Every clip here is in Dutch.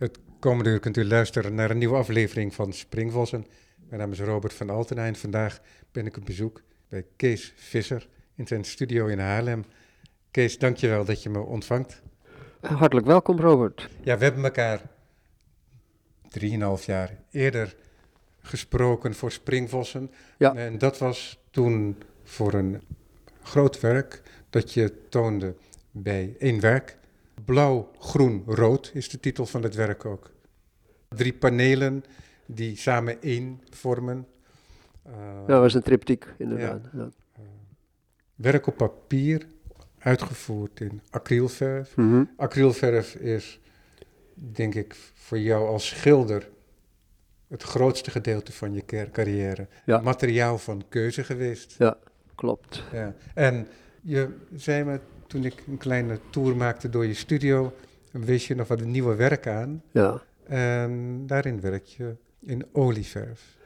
Het komende uur kunt u luisteren naar een nieuwe aflevering van Springvossen. Mijn naam is Robert van Altena en vandaag ben ik op bezoek bij Kees Visser in zijn studio in Haarlem. Kees, dankjewel dat je me ontvangt. Hartelijk welkom, Robert. Ja, we hebben elkaar drieënhalf jaar eerder gesproken voor Springvossen. Ja. En dat was toen voor een groot werk dat je toonde bij één werk. Blauw, groen, rood is de titel van het werk ook. Drie panelen die samen één vormen. Uh, dat was een triptiek, inderdaad. Ja. Werk op papier, uitgevoerd in acrylverf. Mm -hmm. Acrylverf is, denk ik, voor jou als schilder het grootste gedeelte van je carrière. Ja. Materiaal van keuze geweest. Ja, klopt. Ja. En je zei me toen ik een kleine tour maakte door je studio, wees je nog wat nieuwe werk aan. Ja. En daarin werk je in olieverf.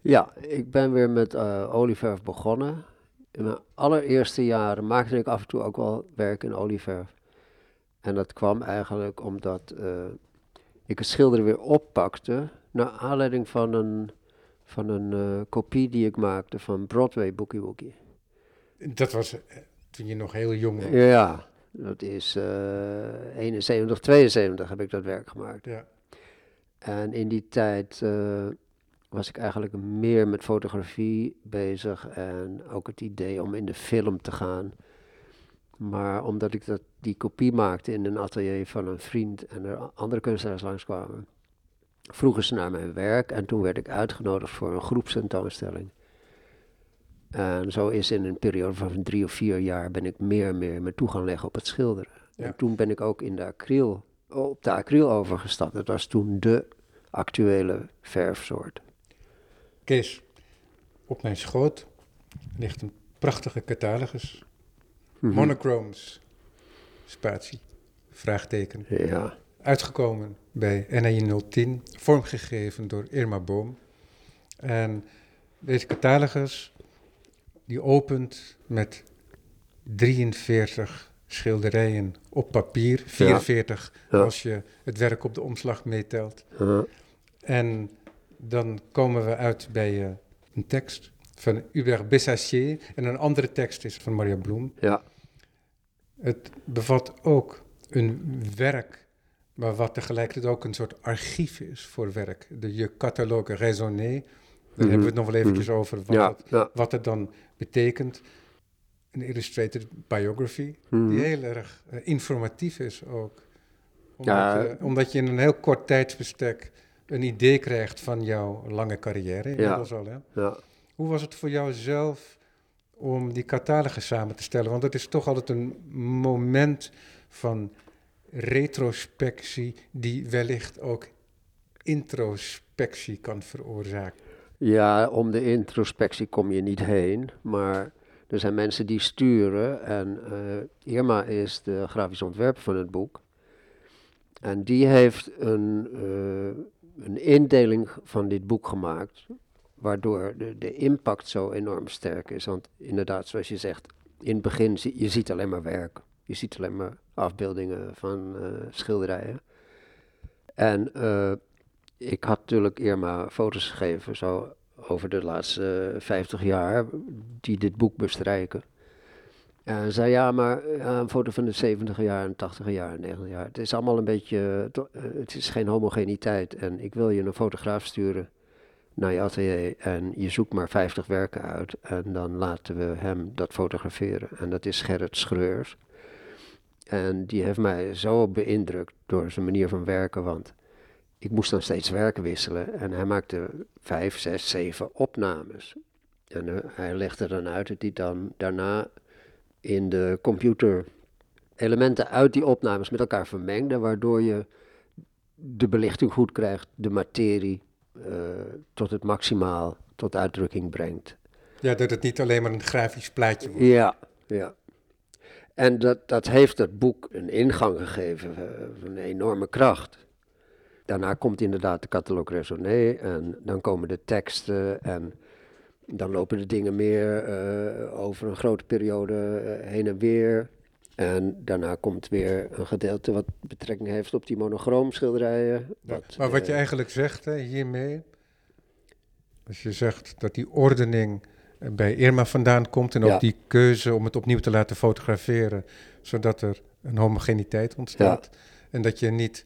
Ja, ik ben weer met uh, olieverf begonnen. In mijn allereerste jaren maakte ik af en toe ook wel werk in olieverf. En dat kwam eigenlijk omdat uh, ik het schilderen weer oppakte. Naar aanleiding van een, van een uh, kopie die ik maakte van Broadway Boogie Woogie. Dat was toen je nog heel jong was? Ja, dat is uh, 71, 72 heb ik dat werk gemaakt. Ja. En in die tijd uh, was ik eigenlijk meer met fotografie bezig en ook het idee om in de film te gaan. Maar omdat ik dat, die kopie maakte in een atelier van een vriend en er andere kunstenaars langskwamen, vroegen ze naar mijn werk en toen werd ik uitgenodigd voor een groepstentoonstelling. En zo is in een periode van drie of vier jaar ben ik meer en meer mijn toe gaan leggen op het schilderen. Ja. En toen ben ik ook in de acryl, op de acryl overgestapt. Dat was toen de actuele verfsoort. Kees, op mijn schoot ligt een prachtige catalogus. Mhm. Monochromes, spatie, vraagteken. Ja. Uitgekomen bij NAI 010, vormgegeven door Irma Boom. En deze catalogus die opent met 43 schilderijen op papier, 44 Ja. Ja. als je het werk op de omslag meetelt. Uh, En dan komen we uit bij eh, een tekst van Hubert Bessassier en een andere tekst is van Maria Bloem. ja. Het bevat ook een werk, maar wat tegelijkertijd ook een soort archief is voor werk. De Je Catalogue Raisonné, daar Mhm. hebben we het nog wel eventjes over, wat, Ja, het, ja. wat het dan betekent. Een illustrated biography, Mhm. die heel erg eh, informatief is ook. Omdat, Ja. je, omdat je in een heel kort tijdsbestek een idee krijgt van jouw lange carrière, inmiddels al. Hè? ja. Hoe was het voor jou zelf om die catalogus samen te stellen? Want het is toch altijd een moment van retrospectie die wellicht ook introspectie kan veroorzaken. Ja, om de introspectie kom je niet heen, maar er zijn mensen die sturen en eh, Irma is de grafisch ontwerper van het boek. En die heeft een, eh, een indeling van dit boek gemaakt, waardoor de, de impact zo enorm sterk is. Want inderdaad, zoals je zegt, in het begin zie je ziet alleen maar werk. Je ziet alleen maar afbeeldingen van eh, schilderijen. En ik had natuurlijk Irma foto's gegeven, zo over de laatste 50 jaar, die dit boek bestrijken. En zei ja, maar ja, een foto van de 70 jaar, en 80 jaar, en 90 jaar. Het is allemaal een beetje, eh, het is geen homogeniteit. En ik wil je een fotograaf sturen naar je atelier en je zoekt maar 50 werken uit. En dan laten we hem dat fotograferen. En dat is Gerrit Schreurs. En die heeft mij zo beïndrukt door zijn manier van werken, want ik moest dan steeds werken wisselen. En hij maakte vijf, zes, zeven opnames. En eh, hij legde dan uit dat hij dan daarna in de computer elementen uit die opnames met elkaar vermengde, waardoor je de belichting goed krijgt, de materie eh, tot het maximaal tot uitdrukking brengt. Ja, dat het niet alleen maar een grafisch plaatje wordt. Ja, ja. En dat, dat heeft het boek een ingang gegeven eh, van een enorme kracht. Daarna komt inderdaad de raisonné en dan komen de teksten en dan lopen de dingen meer eh, over een grote periode eh, heen en weer. En daarna komt weer een gedeelte wat betrekking heeft op die monochroomschilderijen. Ja, maar wat je eh, eigenlijk zegt hè, hiermee, als je zegt dat die ordening bij Irma vandaan komt en ook Ja. die keuze om het opnieuw te laten fotograferen, zodat er een homogeniteit ontstaat. En dat je niet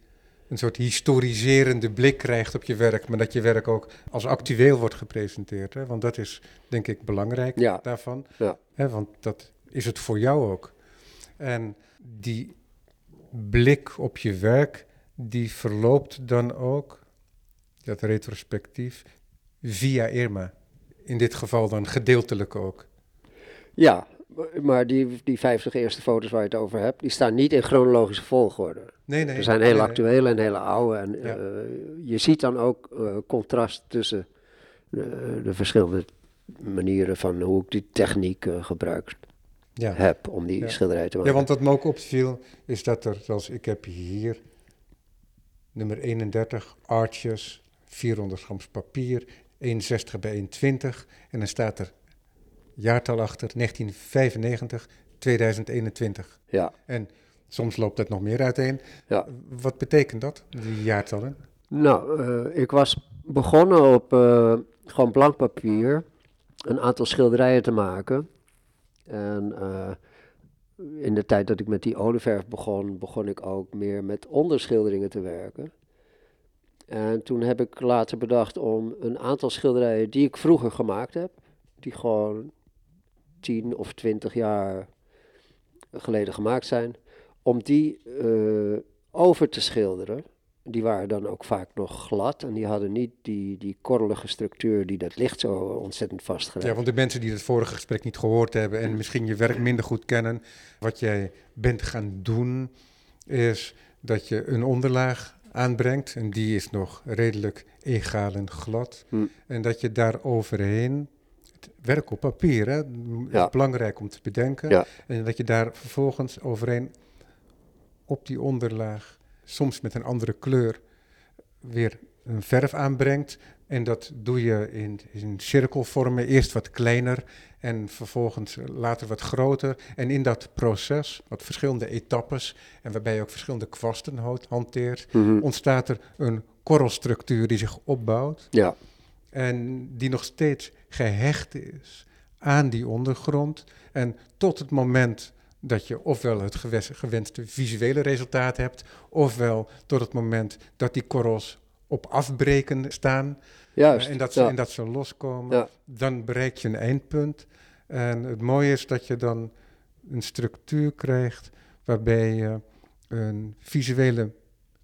een soort historiserende blik krijgt op je werk, maar dat je werk ook als actueel wordt gepresenteerd. Hè? Want dat is denk ik belangrijk Ja. daarvan. Ja. Hè? Want dat is het voor jou ook. En die blik op je werk, die verloopt dan ook, dat retrospectief, via Irma. In dit geval dan gedeeltelijk ook. Ja, maar die, die 50 eerste foto's waar je het over hebt, die staan niet in chronologische volgorde. Nee, nee. er zijn hele nee, nee. actuele en hele oude. En Ja. eh, je ziet dan ook eh, contrast tussen de, de verschillende manieren van hoe ik die techniek eh, gebruikt Ja. heb om die Ja. schilderij te ja, maken. want wat me ook opviel, is dat er, zoals ik heb hier, nummer 31, arches, 400 grams papier, 1,60 bij 1,20. En dan staat er jaartal achter, 1995, 2021. Ja, En soms loopt dat nog meer uiteen. ja. Wat betekent dat, die jaartallen? Nou, eh, ik was begonnen op eh, gewoon blank papier een aantal schilderijen te maken. En eh, in de tijd dat ik met die olieverf begon, begon ik ook meer met onderschilderingen te werken. En toen heb ik later bedacht om een aantal schilderijen die ik vroeger gemaakt heb, die gewoon 10 of 20 jaar geleden gemaakt zijn, om die eh, over te schilderen. Die waren dan ook vaak nog glad en die hadden niet die, die korrelige structuur die dat licht zo ontzettend vastgrijpt. Ja, want de mensen die het vorige gesprek niet gehoord hebben en misschien je werk minder goed kennen, wat jij bent gaan doen, is dat je een onderlaag aanbrengt en die is nog redelijk egaal en glad. Hm. En dat je daar overheen, werk op papier, hè, Ja. is belangrijk om te bedenken, Ja. en dat je daar vervolgens overheen op die onderlaag, soms met een andere kleur, weer een verf aanbrengt. En dat doe je in, in cirkelvormen, eerst wat kleiner en vervolgens later wat groter. En in dat proces, wat verschillende etappes en waarbij je ook verschillende kwasten hanteert, Mhm. ontstaat er een korrelstructuur die zich opbouwt Ja, en die nog steeds gehecht is aan die ondergrond. En tot het moment dat je ofwel het gewenste visuele resultaat hebt, ofwel tot het moment dat die korrels op afbreken staan juist. eh, en, dat ze, ja. en dat ze loskomen, Ja. dan bereik je een eindpunt. En het mooie is dat je dan een structuur krijgt waarbij je een visuele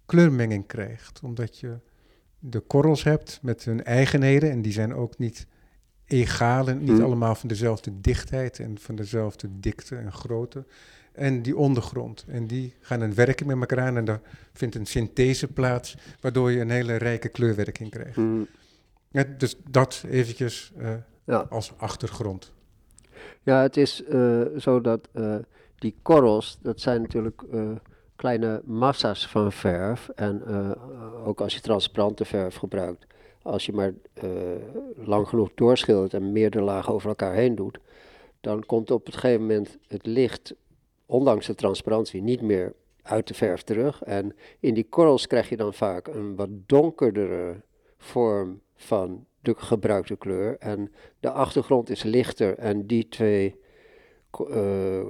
kleurmenging krijgt. Omdat je de korrels hebt met hun eigenheden en die zijn ook niet egaal en niet Hmm. allemaal van dezelfde dichtheid en van dezelfde dikte en grootte. En die ondergrond. En die gaan een werking met elkaar aan en daar vindt een synthese plaats, waardoor je een hele rijke kleurwerking krijgt. Ja, dus dat eventjes eh, ja. als achtergrond. Ja, het is eh, zo dat eh, die korrels, dat zijn natuurlijk kleine massa's van verf. En ook als je transparante verf gebruikt, als je maar eh, lang genoeg doorschildert en meerdere lagen over elkaar heen doet, dan komt op het gegeven moment het licht, ondanks de transparantie, niet meer uit de verf terug. En in die korrels krijg je dan vaak een wat donkerdere vorm van de gebruikte kleur. En de achtergrond is lichter en die twee eh,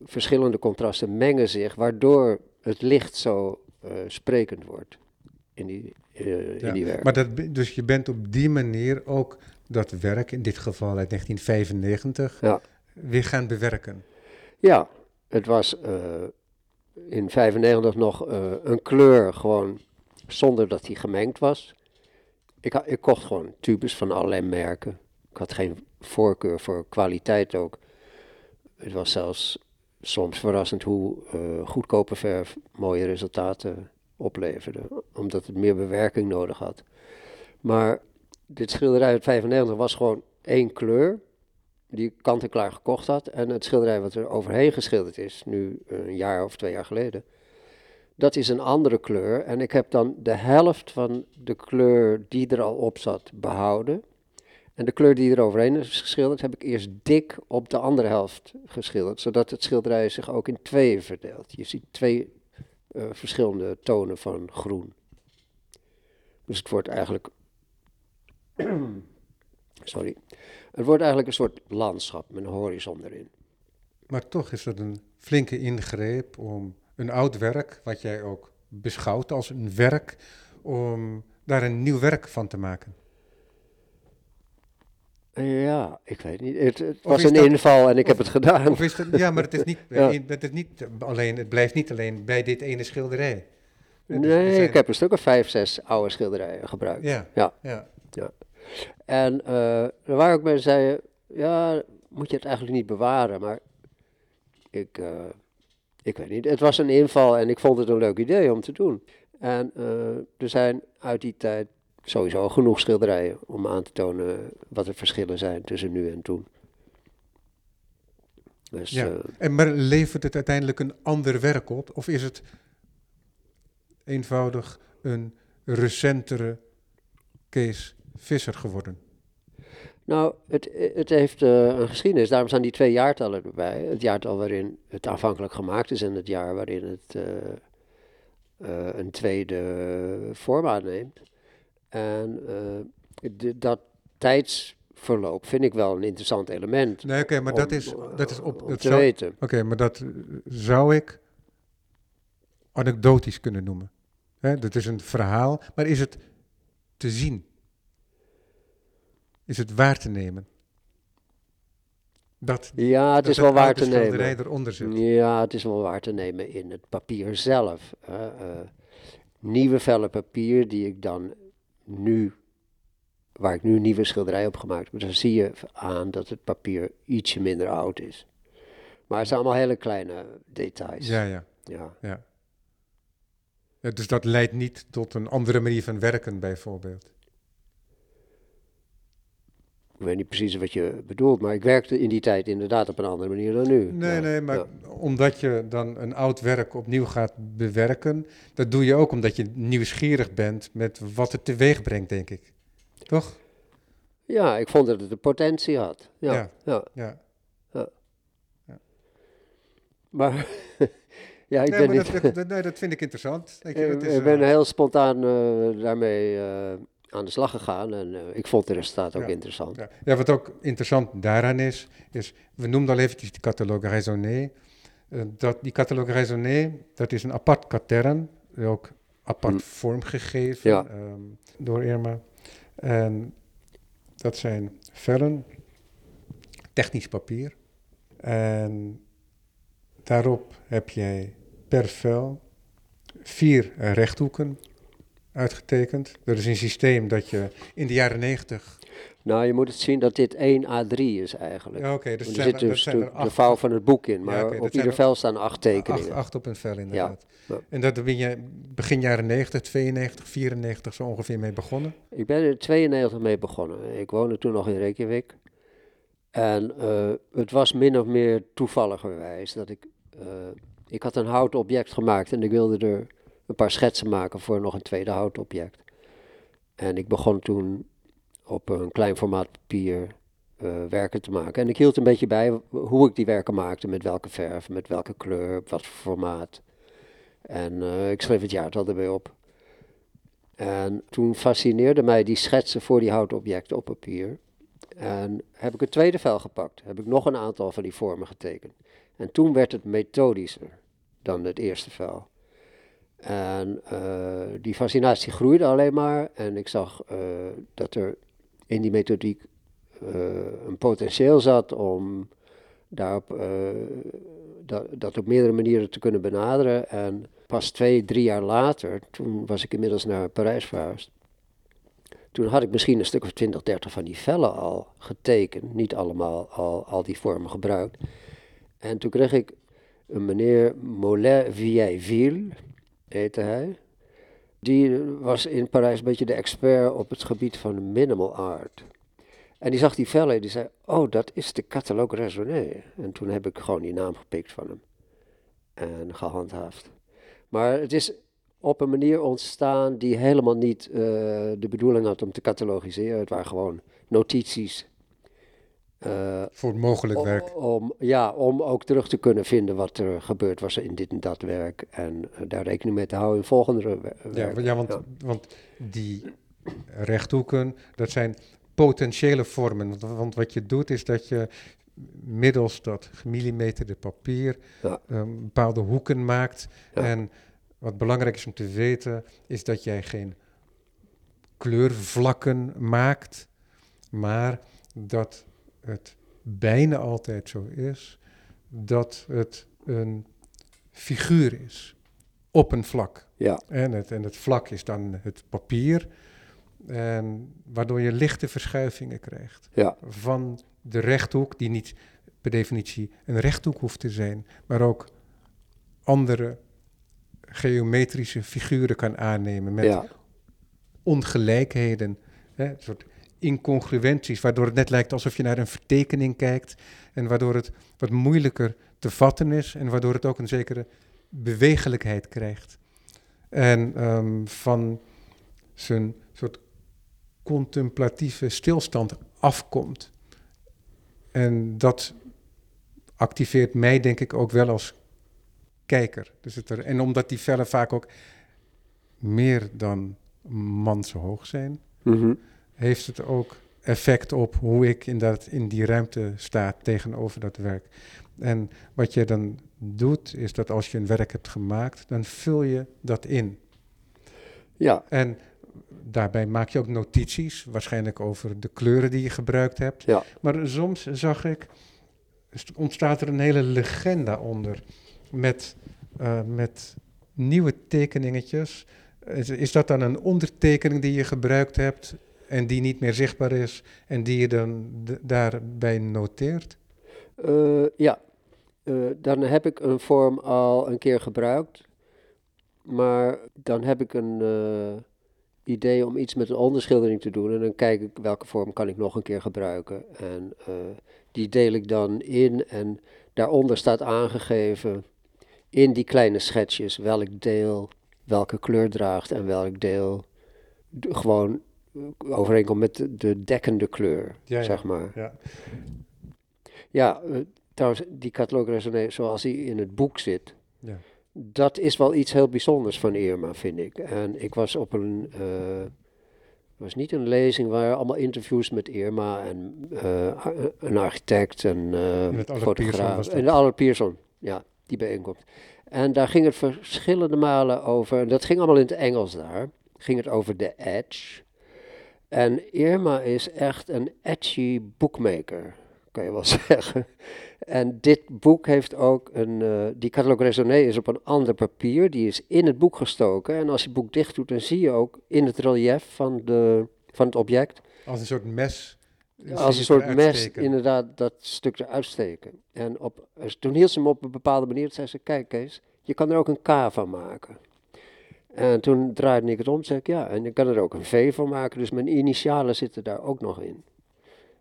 verschillende contrasten mengen zich, waardoor het licht zo eh, sprekend wordt in die, Ja, in die werk. Maar dat, dus je bent op die manier ook dat werk, in dit geval uit 1995, Ja. weer gaan bewerken. Ja, het was eh, in 95 nog eh, een kleur gewoon zonder dat die gemengd was. Ik, ik kocht gewoon tubes van allerlei merken. Ik had geen voorkeur voor kwaliteit ook. Het was zelfs soms verrassend hoe goedkope verf mooie resultaten opleverde, omdat het meer bewerking nodig had. Maar dit schilderij uit 95 was gewoon één kleur die ik kant-en-klaar gekocht had. En het schilderij wat er overheen geschilderd is, nu een jaar of twee jaar geleden, dat is een andere kleur. En ik heb dan de helft van de kleur die er al op zat behouden. En de kleur die er overheen is geschilderd, heb ik eerst dik op de andere helft geschilderd, zodat het schilderij zich ook in tweeën verdeelt. Je ziet twee uh, verschillende tonen van groen. Dus het wordt eigenlijk. Sorry. Het wordt eigenlijk een soort landschap met een horizon erin. Maar toch is dat een flinke ingreep om een oud werk, wat jij ook beschouwt als een werk, om daar een nieuw werk van te maken. Ja, ik weet niet. Het, was een inval en ik heb het gedaan. Of is het, ja, maar het is, niet, ja. het is niet alleen, het blijft niet alleen bij dit ene schilderij. Nee, ik heb een stuk of vijf, zes oude schilderijen gebruikt. Ja. ja. ja. ja. En uh, er waren ook mensen die zeiden, ja, moet je het eigenlijk niet bewaren, maar ik, uh, ik weet niet. Het was een inval en ik vond het een leuk idee om te doen. En uh, er zijn uit die tijd sowieso genoeg schilderijen om aan te tonen wat de verschillen zijn tussen nu en toen. Dus, ja. en maar levert het uiteindelijk een ander werk op? Of is het eenvoudig een recentere Kees Visser geworden? Nou, het, het heeft uh, een geschiedenis. Daarom staan die twee jaartallen erbij. Het jaartal waarin het aanvankelijk gemaakt is en het jaar waarin het uh, een tweede vorm aanneemt. En de, dat tijdsverloop vind ik wel een interessant element. Nee, oké, maar dat is, dat is op, te weten. Oké, maar dat zou ik anekdotisch kunnen noemen. Hè, dat is een verhaal, maar is het te zien? Is het waar te nemen? Dat, ja, het is wel waar te nemen. eronder zit. Ja, het is wel waar te nemen in het papier zelf. Uh, nieuwe vellen papier die ik dan nu, waar ik nu een nieuwe schilderij op gemaakt heb, dan zie je aan dat het papier ietsje minder oud is. Maar het zijn allemaal hele kleine details. Ja, ja. ja. ja. ja dus dat leidt niet tot een andere manier van werken, bijvoorbeeld. Ik weet niet precies wat je bedoelt, maar ik werkte in die tijd inderdaad op een andere manier dan nu. Nee, nee, maar omdat je dan een oud werk opnieuw gaat bewerken, dat doe je ook omdat je nieuwsgierig bent met wat het teweeg brengt, denk ik. Toch? Ja, ik vond dat het de potentie had. Ja, ja. ja. ja. Maar ja, ik nee, ben niet... Dat, dat, nee, dat vind ik interessant. Ik, ik ben uh, heel spontaan uh, daarmee uh, aan de slag gegaan en uh, ik vond de resultaat ook interessant. Ja. ja. wat ook interessant daaraan is, is, we noemden al eventjes die catalogue raisonné. Uh, dat, die catalogue raisonné, dat is een apart katern, ook apart hm. vormgegeven ja. um, door Irma. En dat zijn vellen, technisch papier. En daarop heb jij per vel vier rechthoeken uitgetekend. Dat is een systeem dat je in de jaren 90. Nou, je moet het zien dat dit 1 A3 is eigenlijk. Ja, oké. dus er zit dus de, de, vouw van het boek in, maar ja, okay, op ieder vel staan acht tekeningen. Acht, acht, op een vel, inderdaad. Ja. En dat ben je begin jaren 90, 92, 94 zo ongeveer mee begonnen? Ik ben er 92 mee begonnen. Ik woonde toen nog in Reykjavik. En uh, het was min of meer toevalligerwijs dat ik... Uh, ik had een houten object gemaakt en ik wilde er een paar schetsen maken voor nog een tweede houtobject. En ik begon toen op een klein formaat papier uh, werken te maken. En ik hield een beetje bij hoe ik die werken maakte, met welke verf, met welke kleur, wat voor formaat. En uh, ik schreef het jaartal erbij op. En toen fascineerde mij die schetsen voor die houtobjecten op papier. En heb ik het tweede vel gepakt, heb ik nog een aantal van die vormen getekend. En toen werd het methodischer dan het eerste vel. En uh, die fascinatie groeide alleen maar. En ik zag uh, dat er in die methodiek uh, een potentieel zat om daarop, dat, dat op meerdere manieren te kunnen benaderen. En pas twee, drie jaar later, toen was ik inmiddels naar Parijs verhuisd. Toen had ik misschien een stuk of 20, 30 van die vellen al getekend. Niet allemaal al, al die vormen gebruikt. En toen kreeg ik een meneer Mollet Vieilleville heette hij. Die was in Parijs een beetje de expert op het gebied van minimal art. En die zag die vellen en die zei, oh, dat is de catalogue raisonné. En toen heb ik gewoon die naam gepikt van hem. En gehandhaafd. Maar het is op een manier ontstaan die helemaal niet eh, de bedoeling had om te catalogiseren. Het waren gewoon notities. Uh, Voor mogelijk werk. Om, ja, om ook terug te kunnen vinden wat er gebeurd was in dit en dat werk. En uh, daar rekening mee te houden in volgende werk. Ja, ja, want, ja. want die rechthoeken, dat zijn potentiële vormen. Want, want, wat je doet is dat je middels dat gemillimeterde papier ja. um, bepaalde hoeken maakt. En wat belangrijk is om te weten, is dat jij geen kleurvlakken maakt, maar dat het bijna altijd zo is dat het een figuur is op een vlak. Ja. En, het, en het vlak is dan het papier, en waardoor je lichte verschuivingen krijgt ja. van de rechthoek, die niet per definitie een rechthoek hoeft te zijn, maar ook andere geometrische figuren kan aannemen met ja. ongelijkheden, hè, een soort incongruenties, waardoor het net lijkt alsof je naar een vertekening kijkt en waardoor het wat moeilijker te vatten is en waardoor het ook een zekere bewegelijkheid krijgt. En um, van zijn soort contemplatieve stilstand afkomt. En dat activeert mij denk ik ook wel als kijker. Dus het er, en omdat die vellen vaak ook meer dan manshoog zijn, -hmm. Heeft het ook effect op hoe ik in, dat, in die ruimte sta tegenover dat werk. En wat je dan doet, is dat als je een werk hebt gemaakt, dan vul je dat in. Ja. En daarbij maak je ook notities, waarschijnlijk over de kleuren die je gebruikt hebt. Ja. Maar soms zag ik, ontstaat er een hele legenda onder met, uh, met nieuwe tekeningetjes. Is, is, dat dan een ondertekening die je gebruikt hebt en die niet meer zichtbaar is en die je dan daarbij noteert? Uh, ja, uh, dan heb ik een vorm al een keer gebruikt. Maar dan heb ik een idee om iets met een onderschildering te doen. En dan kijk ik welke vorm kan ik nog een keer gebruiken. En die deel ik dan in. En daaronder staat aangegeven in die kleine schetsjes welk deel welke kleur draagt en welk deel gewoon overeenkomt met de, de dekkende kleur, ja, zeg maar. Ja, ja uh, trouwens, die catalogue raisonné zoals die in het boek zit, ja dat is wel iets heel bijzonders van Irma, vind ik. En ik was op een. Uh, was niet een lezing waar allemaal interviews met Irma en uh, een architect en uh, fotograaf. En de Aller Pierson, ja, die bijeenkomst. En daar ging het verschillende malen over, en dat ging allemaal in het Engels daar, ging het over de edge. En Irma is echt een edgy bookmaker, kan je wel zeggen. En dit boek heeft ook een, uh, die catalogue raisonné is op een ander papier, die is in het boek gestoken. En als je het boek dicht doet, dan zie je ook in het relief van, de, van het object. Als een soort mes. Als een soort mes, inderdaad, dat stuk eruit steken. En op, toen hield ze hem op een bepaalde manier, zei ze, kijk Kees, je kan er ook een K van maken. En toen draaide ik het om, zei ik, ja, en je kan er ook een V van maken, dus mijn initialen zitten daar ook nog in.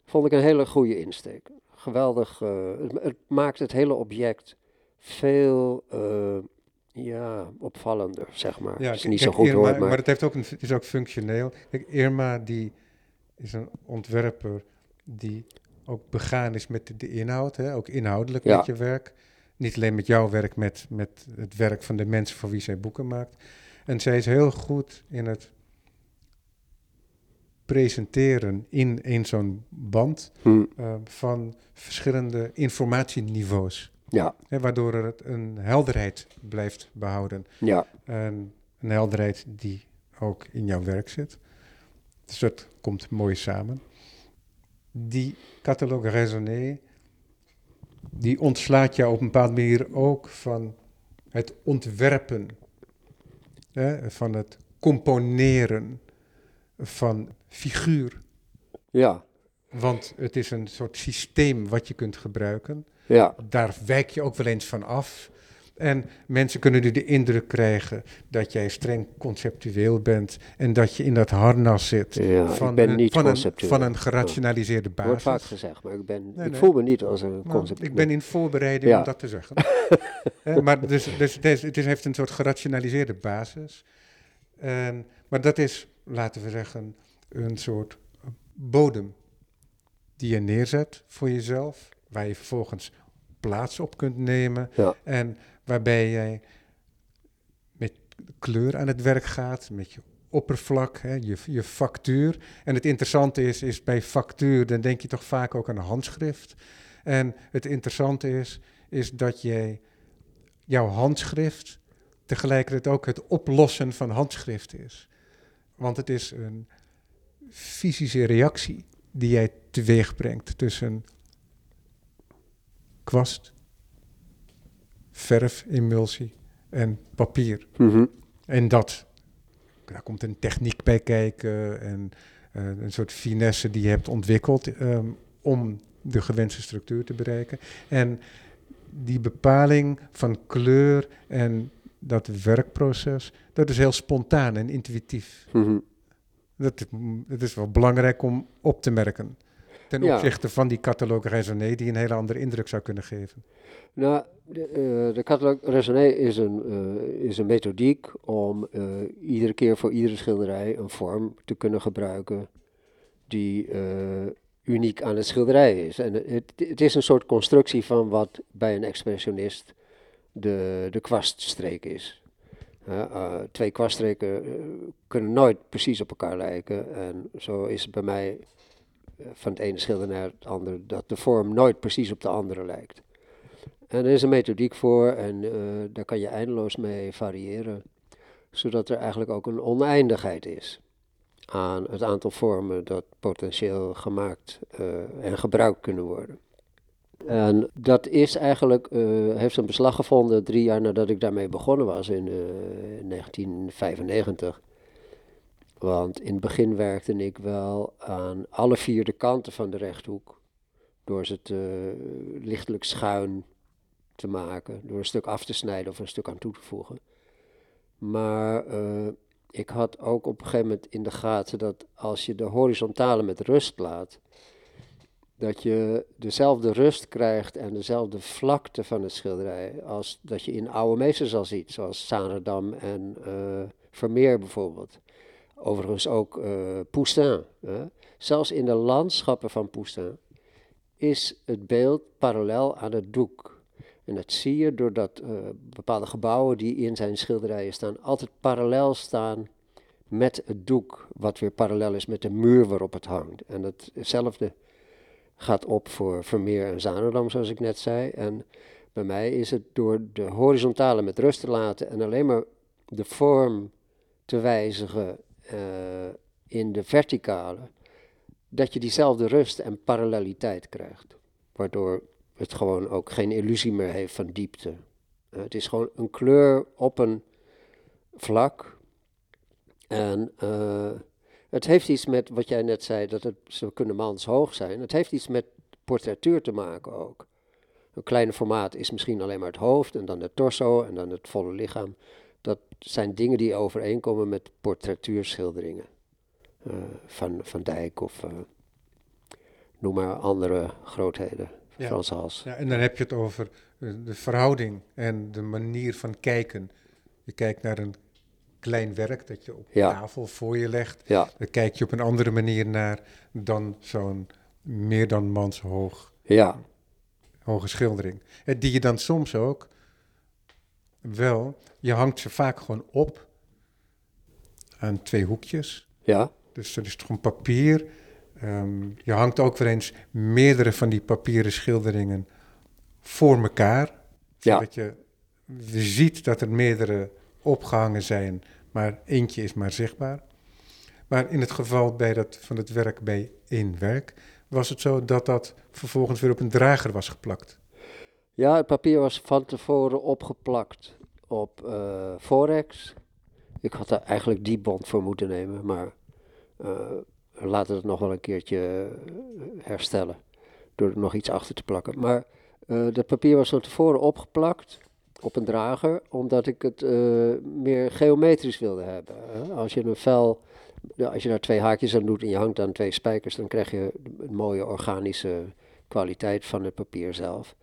Vond ik een hele goede insteek geweldig. Uh, het, het, maakt het hele object veel uh, ja, opvallender, zeg maar. Ja, is niet zo goed Irma, hoor. Maar, Maar het, heeft ook een, het is ook functioneel. Kijk, Irma die is een ontwerper die ook begaan is met de, de inhoud, hè? ook inhoudelijk Ja. met je werk. Niet alleen met jouw werk, met, met het werk van de mensen voor wie zij boeken maakt. En zij is heel goed in het presenteren in, in zo'n band hm, uh, van verschillende informatieniveaus. ja, Hè, waardoor er het een helderheid blijft behouden. ja, En een helderheid die ook in jouw werk zit. Dus dat komt mooi samen. Die catalogue raisonné, die ontslaat jou op een bepaalde manier ook van het ontwerpen, hè, van het componeren van figuur. ja, Want het is een soort systeem wat je kunt gebruiken. ja, Daar wijk je ook wel eens van af. En mensen kunnen nu de indruk krijgen dat jij streng conceptueel bent en dat je in dat harnas zit Ja, van, ik ben een, niet van, een, conceptueel. van een gerationaliseerde Dat wordt vaak basis. gezegd, maar ik, ben, Nee, ik nee. voel me niet als een Nou, concept. ik ben in voorbereiding Ja. om dat te zeggen. Maar dus, dus, het, is- het heeft een soort gerationaliseerde basis. En, maar dat is, laten we zeggen, een soort bodem die je neerzet voor jezelf, waar je vervolgens plaats op kunt nemen Ja. en waarbij jij met kleur aan het werk gaat, met je oppervlak, hè, je, je factuur. En het interessante is, is bij factuur, dan denk je toch vaak ook aan een handschrift. En het interessante is, is dat jij jouw handschrift tegelijkertijd ook het oplossen van handschrift is. Want het is een fysische reactie die jij teweeg brengt tussen kwast, verf, emulsie en papier. Mhm. En dat, daar komt een techniek bij kijken en eh, een soort finesse die je hebt ontwikkeld ehm, om de gewenste structuur te bereiken. En die bepaling van kleur en dat werkproces, dat is heel spontaan en intuïtief. Dat, dat is wel belangrijk om op te merken. Ten Ja. opzichte van die catalogue raisonné die een hele andere indruk zou kunnen geven. Nou, de, eh, de catalogue raisonné is een, eh, is een methodiek om eh, iedere keer voor iedere schilderij een vorm te kunnen gebruiken die uniek aan het schilderij is. En het, het is een soort constructie van wat bij een expressionist de, de kwaststreek is. Twee kwaststreken kunnen nooit precies op elkaar lijken. En zo is het bij mij van het ene schilder naar het andere dat de vorm nooit precies op de andere lijkt. En er is een methodiek voor en eh, daar kan je eindeloos mee variëren, zodat er eigenlijk ook een oneindigheid is aan het aantal vormen dat potentieel gemaakt eh, en gebruikt kunnen worden. En dat is eigenlijk, eh, heeft een beslag gevonden drie jaar nadat ik daarmee begonnen was in eh, 1995. Want in het begin werkte ik wel aan alle vier de kanten van de rechthoek. Door ze te, lichtelijk schuin te maken. Door een stuk af te snijden of een stuk aan toe te voegen. Maar eh, ik had ook op een gegeven moment in de gaten dat als je de horizontale met rust laat, dat je dezelfde rust krijgt en dezelfde vlakte van het schilderij als dat je in oude meesters al ziet, zoals Sanerdam en eh, Vermeer bijvoorbeeld. Overigens ook eh Poussin. Hè. Zelfs in de landschappen van Poussin is het beeld parallel aan het doek. En dat zie je doordat eh, bepaalde gebouwen die in zijn schilderijen staan, altijd parallel staan met het doek, wat weer parallel is met de muur waarop het hangt. En hetzelfde gaat op voor Vermeer en Zanendam, zoals ik net zei. En bij mij is het door de horizontale met rust te laten en alleen maar de vorm te wijzigen in de verticale, dat je diezelfde rust en paralleliteit krijgt. Waardoor het gewoon ook geen illusie meer heeft van diepte. Eh, het is gewoon een kleur op een vlak. En eh, het heeft iets met wat jij net zei, dat het, ze kunnen manshoog zijn. Het heeft iets met portretuur te maken ook. Een kleine formaat is misschien alleen maar het hoofd en dan de torso en dan het volle lichaam. Dat zijn dingen die overeenkomen met portretuurschilderingen. Eh, van Van Dijk of eh, noem maar andere grootheden. Ja. Frans Hals. Ja, en dan heb je het over eh, de verhouding en de manier van kijken. Je kijkt naar een klein werk dat je op Ja. tafel voor je legt. Ja, Daar kijk je op een andere manier naar dan zo'n meer dan manshoog ja, hoge schildering. En die je dan soms ook wel, je hangt ze vaak gewoon op aan twee hoekjes. ja, Dus dat is gewoon papier. Ehm, je hangt ook weer eens meerdere van die papieren schilderingen voor elkaar. Ja. Zodat je ziet dat er meerdere opgehangen zijn, maar eentje is maar zichtbaar. Maar in het geval bij dat, van het werk bij één werk, was het zo dat dat vervolgens weer op een drager was geplakt. Ja, het papier was van tevoren opgeplakt op eh, Forex. Ik had er eigenlijk die bond voor moeten nemen, maar eh laten we het nog wel een keertje eh, herstellen. Door er nog iets achter te plakken. Maar eh dat papier was van tevoren opgeplakt. op een drager, omdat ik het meer geometrisch wilde hebben. Als je een vel, als je daar twee haakjes aan doet en je hangt aan twee spijkers, dan krijg je een mooie organische kwaliteit van het papier zelf.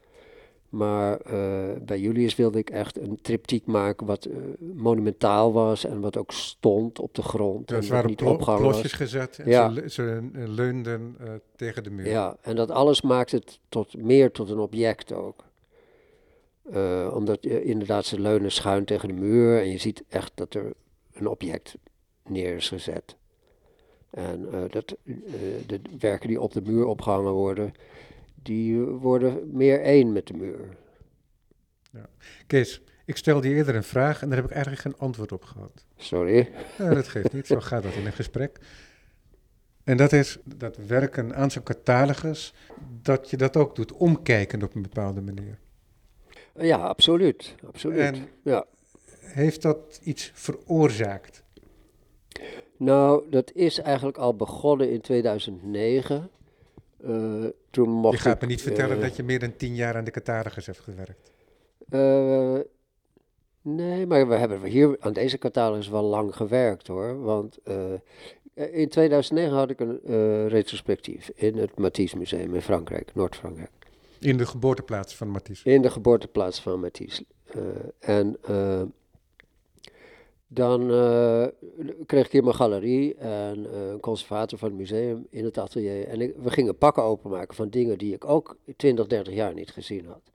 Maar eh, bij Julius wilde ik echt een triptiek maken wat eh, monumentaal was en wat ook stond op de grond. En er wat waren niet plo- opgehangen plotjes gezet en Ja. ze, ze leunden eh, tegen de muur. Ja, en dat alles maakt het tot, meer tot een object ook. Omdat inderdaad ze leunen schuin tegen de muur en je ziet echt dat er een object neer is gezet. En dat, de werken die op de muur opgehangen worden, die worden meer één met de muur. Kees, ik stelde je eerder een vraag en daar heb ik eigenlijk geen antwoord op gehad. Sorry. Ja, dat geeft niet, zo gaat dat in een gesprek. En dat is dat werken aan zo'n catalogus, dat je dat ook doet, omkijken op een bepaalde manier. Ja, absoluut. absoluut. En Ja. heeft dat iets veroorzaakt? Nou, dat is eigenlijk al begonnen in 2009. Toen mocht Je gaat ik, me niet vertellen eh, dat je meer dan tien jaar aan de catalogus hebt gewerkt. Eh, nee, maar we hebben hier aan deze catalogus wel lang gewerkt hoor. Want in 2009 had ik een retrospectief in het Matisse Museum in Frankrijk, Noord-Frankrijk. In de geboorteplaats van Matisse. In de geboorteplaats van Matisse. En eh, dan eh, kreeg ik hier mijn galerie en eh, een conservator van het museum in het atelier. En we gingen pakken openmaken van dingen die ik ook 20, 30 jaar niet gezien had.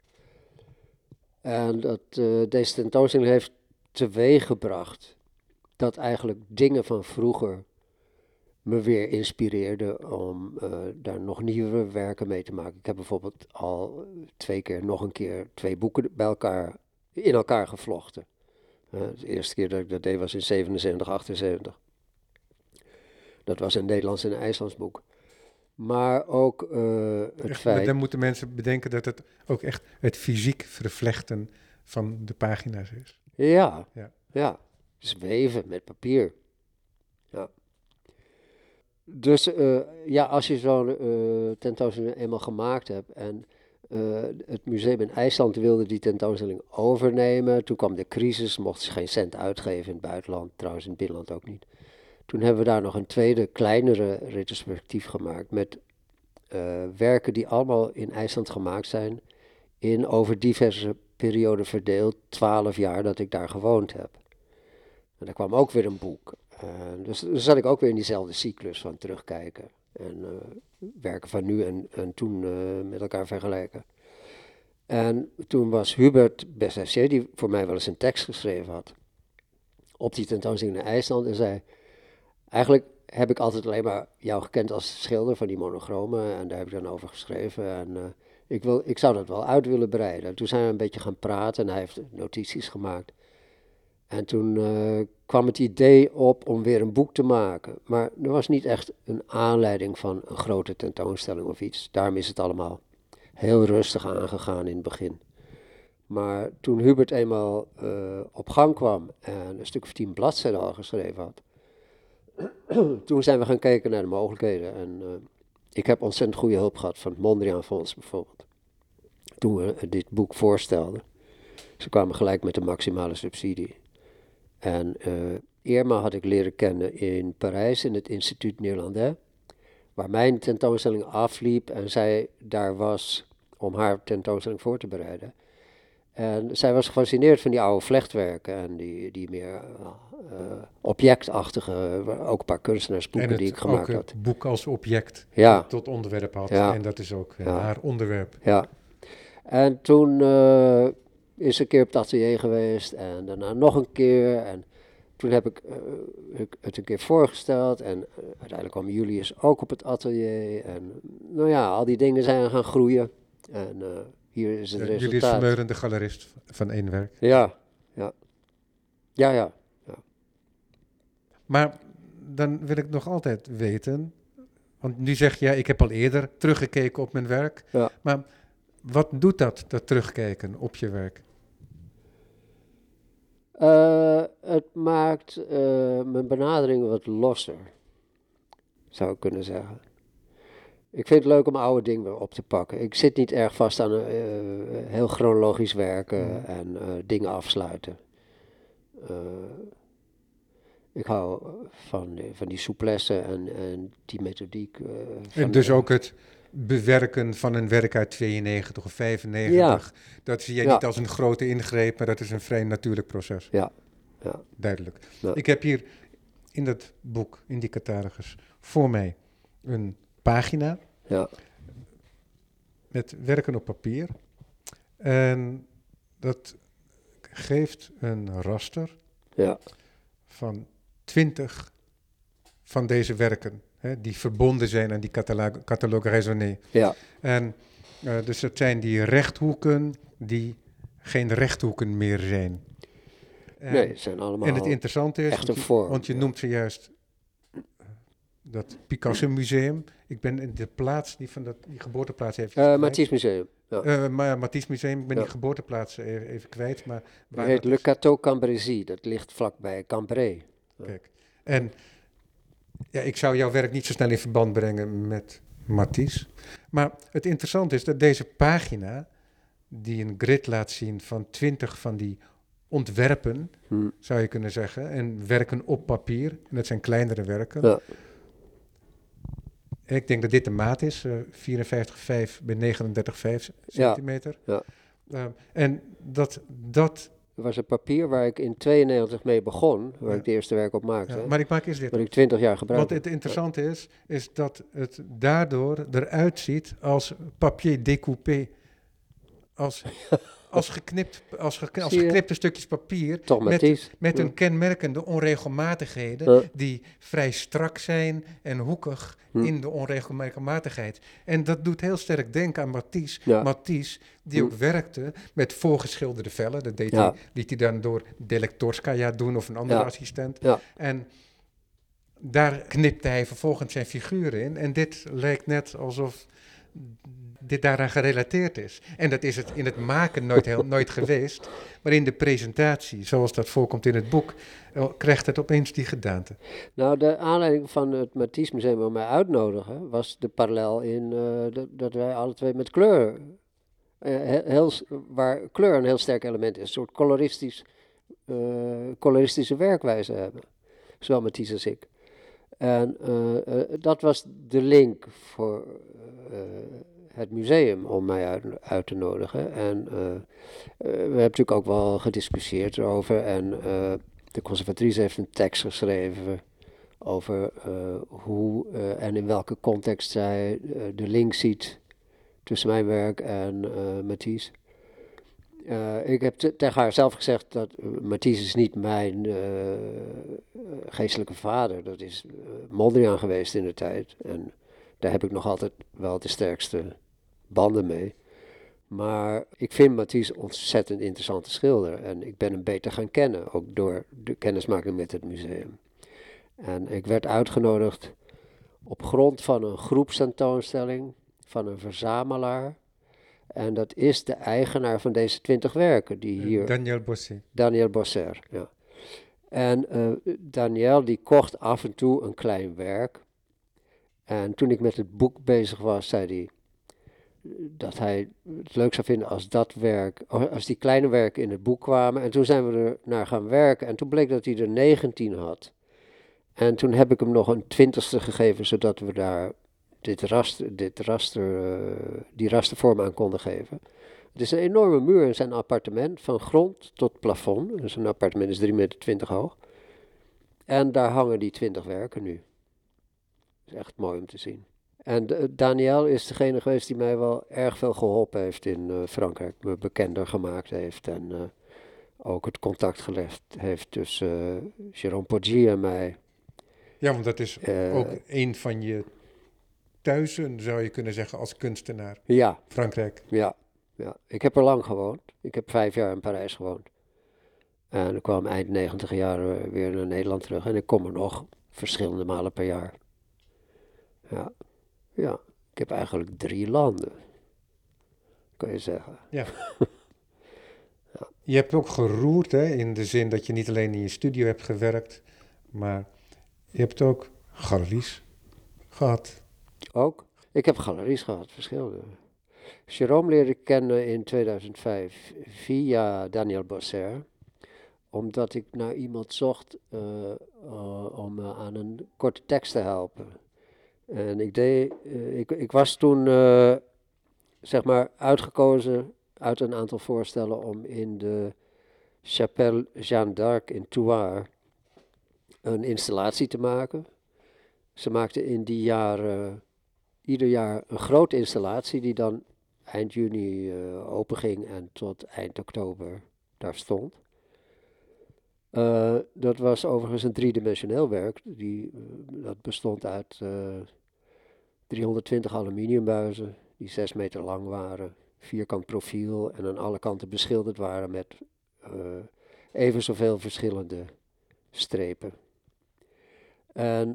En dat, eh, deze tentoonstelling heeft teweeggebracht dat eigenlijk dingen van vroeger me weer inspireerden om daar nog nieuwe werken mee te maken. Ik heb bijvoorbeeld al twee keer, nog een keer, twee boeken bij elkaar, in elkaar gevlochten. De eerste keer dat ik dat deed was in 77, 78. Dat was een Nederlands en een IJslands boek. Maar ook eh, het Echt, feit... dan moeten mensen bedenken dat het ook echt het fysiek vervlechten van de pagina's is. Ja, Ja. ja. Dus weven met papier. Ja. Dus eh, ja, als je zo'n eh, tentoonstelling eenmaal gemaakt hebt en eh, het museum in IJsland wilde die tentoonstelling overnemen. Toen kwam de crisis, mochten ze geen cent uitgeven in het buitenland, trouwens in het binnenland ook niet. Toen hebben we daar nog een tweede, kleinere retrospectief gemaakt met eh, werken die allemaal in IJsland gemaakt zijn, in over diverse perioden verdeeld, twaalf jaar dat ik daar gewoond heb. En daar kwam ook weer een boek. Eh, dus dan zat ik ook weer in diezelfde cyclus van terugkijken. En eh, werken van nu en, en toen eh, met elkaar vergelijken. En toen was Hubert Bessassier, die voor mij wel eens een tekst geschreven had, op die tentoonstelling in IJsland en zei, eigenlijk heb ik altijd alleen maar jou gekend als schilder van die monochromen en daar heb ik dan over geschreven en eh, ik, wil, ik zou dat wel uit willen breiden. Toen zijn we een beetje gaan praten en hij heeft notities gemaakt. En toen eh, kwam het idee op om weer een boek te maken. Maar er was niet echt een aanleiding van een grote tentoonstelling of iets. Daarom is het allemaal heel rustig aangegaan in het begin. Maar toen Hubert eenmaal eh, op gang kwam en een stuk of tien bladzijden al geschreven had, toen zijn we gaan kijken naar de mogelijkheden. En eh, ik heb ontzettend goede hulp gehad van het Mondriaan Fonds bijvoorbeeld. Toen we dit boek voorstelden. Ze kwamen gelijk met de maximale subsidie. En eh, Irma had ik leren kennen in Parijs, in het Instituut Nederlandais, waar mijn tentoonstelling afliep en zij daar was om haar tentoonstelling voor te bereiden. En zij was gefascineerd van die oude vlechtwerken en die, die meer eh, objectachtige, ook een paar kunstenaarsboeken en die ik gemaakt ook had. het boek als object Ja. tot onderwerp had. Ja. En dat is ook eh, Ja. haar onderwerp. Ja. En toen is een keer op het atelier geweest en daarna nog een keer. En toen heb ik eh, het een keer voorgesteld en eh, uiteindelijk kwam Julius ook op het atelier. En nou ja, al die dingen zijn gaan groeien. En eh, hier is het Ja, resultaat. Vermeulen, de galerist van één werk. Ja, ja. Ja, ja. Maar dan wil ik nog altijd weten, want nu zeg je, ja, ik heb al eerder teruggekeken op mijn werk. Ja. Maar wat doet dat, dat terugkijken op je werk? Eh, het maakt eh, mijn benadering wat losser, zou ik kunnen zeggen. Ik vind het leuk om oude dingen weer op te pakken. Ik zit niet erg vast aan uh, heel chronologisch werken Mm. en dingen afsluiten. Ik hou van, van die souplesse en, en die methodiek. en dus ook het bewerken van een werk uit 92 of 95. Ja. Dat zie jij ja. niet als een grote ingreep, maar dat is een vrij natuurlijk proces. Ja. ja. Duidelijk. Ik heb hier in dat boek, in die catalogus, voor mij een pagina ja. met werken op papier. En dat geeft een raster ja. van twintig van deze werken, hè, die verbonden zijn aan die catalogue, raisonné. Ja. En uh, dus het zijn die rechthoeken die geen rechthoeken meer zijn. En, nee, het zijn allemaal En het interessante is, want, je, vorm, want je ja. noemt zojuist dat Picasso Museum. Ik ben in de plaats die van dat, die geboorteplaats heeft. Uh, Matisse Museum. Ja. Uh, maar Matisse Museum, ik ben Ja. die geboorteplaats even, even kwijt. Maar Het heet dat Le. Cateau Cambrésis, dat ligt vlakbij Cambrai. Kijk. En ja, ik zou jouw werk niet zo snel in verband brengen met Matisse. Maar het interessante is dat deze pagina, die een grid laat zien van twintig van die ontwerpen, Hm. zou je kunnen zeggen, en werken op papier, en dat zijn kleinere werken. Ja. Ik denk dat dit de maat is, eh 54,5 bij 39,5 Ja. centimeter. Ja. Eh, en dat, dat was een papier waar ik in 92 mee begon, waar Ja. ik de eerste werk op maakte. ja, maar ik maak eerst dit. Wat ik 20 jaar Want gebruikte. het interessante is, is dat het daardoor eruit ziet als papier découpé. Als, als, geknipt, als, gekn- als geknipte stukjes papier. Met, met Ja. een kenmerkende onregelmatigheden Ja. die vrij strak zijn en hoekig Hm. in de onregelmatigheid. En dat doet heel sterk denken aan Matisse. Ja. Matisse, die Hm. ook werkte met voorgeschilderde vellen. Dat deed hij, liet hij dan door Delektorskaya doen of een andere assistent. En daar knipte hij vervolgens zijn figuren in. En dit lijkt net alsof dit daaraan gerelateerd is. En dat is het in het maken nooit, heel, nooit geweest. Maar in de presentatie, zoals dat voorkomt in het boek, eh, krijgt het opeens die gedaante. Nou, de aanleiding van het Matisse Museum om mij uitnodigen was de parallel in eh, dat, wij alle twee met kleur, eh, he- heel, waar kleur een heel sterk element is, een soort coloristisch, coloristische werkwijze hebben. Zowel Matisse als ik. En dat was de link voor het museum om mij uit, uit te nodigen. En eh, eh, we hebben natuurlijk ook wel gediscussieerd erover. En eh, de conservatrice heeft een tekst geschreven over hoe en in welke context zij de link ziet tussen mijn werk en Matisse. Ik heb te- tegen haar zelf gezegd dat eh, Matisse is niet mijn geestelijke vader. Dat is Mondriaan geweest in de tijd. En daar heb ik nog altijd wel de sterkste banden mee. Maar ik vind Matisse ontzettend interessante schilder. En ik ben hem beter gaan kennen, ook door de kennismaking met het museum. En ik werd uitgenodigd op grond van een groepstentoonstelling van een verzamelaar. En dat is de eigenaar van deze twintig werken, die hier Daniel Bossé. Daniel Bosser, ja. En eh, Daniel die kocht af en toe een klein werk. En toen ik met het boek bezig was, zei hij dat hij het leuk zou vinden als dat werk, als die kleine werken in het boek kwamen. En toen zijn we er naar gaan werken en toen bleek dat hij er 19 had. En toen heb ik hem nog een twintigste gegeven, zodat we daar dit raster, dit raster, eh, die rastervorm aan konden geven. Het is een enorme muur in zijn appartement, van grond tot plafond. Dus een appartement is 3,20 meter hoog. En daar hangen die 20 werken nu. Is echt mooi om te zien. En de- Daniel is degene geweest die mij wel erg veel geholpen heeft in eh, Frankrijk. Me bekender gemaakt heeft en eh, ook het contact gelegd heeft tussen eh Jérôme Poggi en mij. Ja, want dat is Eh, ook een van je thuisen, zou je kunnen zeggen, als kunstenaar. Ja, Frankrijk. Ja, ja, ik heb er lang gewoond. Ik heb vijf jaar in Parijs gewoond. En ik kwam eind negentig jaar weer naar Nederland terug. En ik kom er nog verschillende malen per jaar. Ja, ja. Ik heb eigenlijk drie landen. Kan je zeggen. Je hebt ook geroerd, hè, in de zin dat je niet alleen in je studio hebt gewerkt, maar je hebt ook galeries gehad. Ook. Ik heb galeries gehad, verschillende. Jérôme leerde ik kennen in 2005 via Daniel Bosser. Omdat ik naar iemand zocht uh, uh, om me aan een korte tekst te helpen. En ik, deed, uh, ik, ik was toen zeg maar uitgekozen uit een aantal voorstellen om in de Chapelle Jeanne d'Arc in Thouars een installatie te maken. Ze maakten in die jaren ieder jaar een grote installatie die dan eind juni uh, open ging en tot eind oktober daar stond. Dat was overigens een driedimensioneel werk. Die, dat bestond uit 320 aluminiumbuizen die 6 meter lang waren, vierkant profiel en aan alle kanten beschilderd waren met even zoveel verschillende strepen. En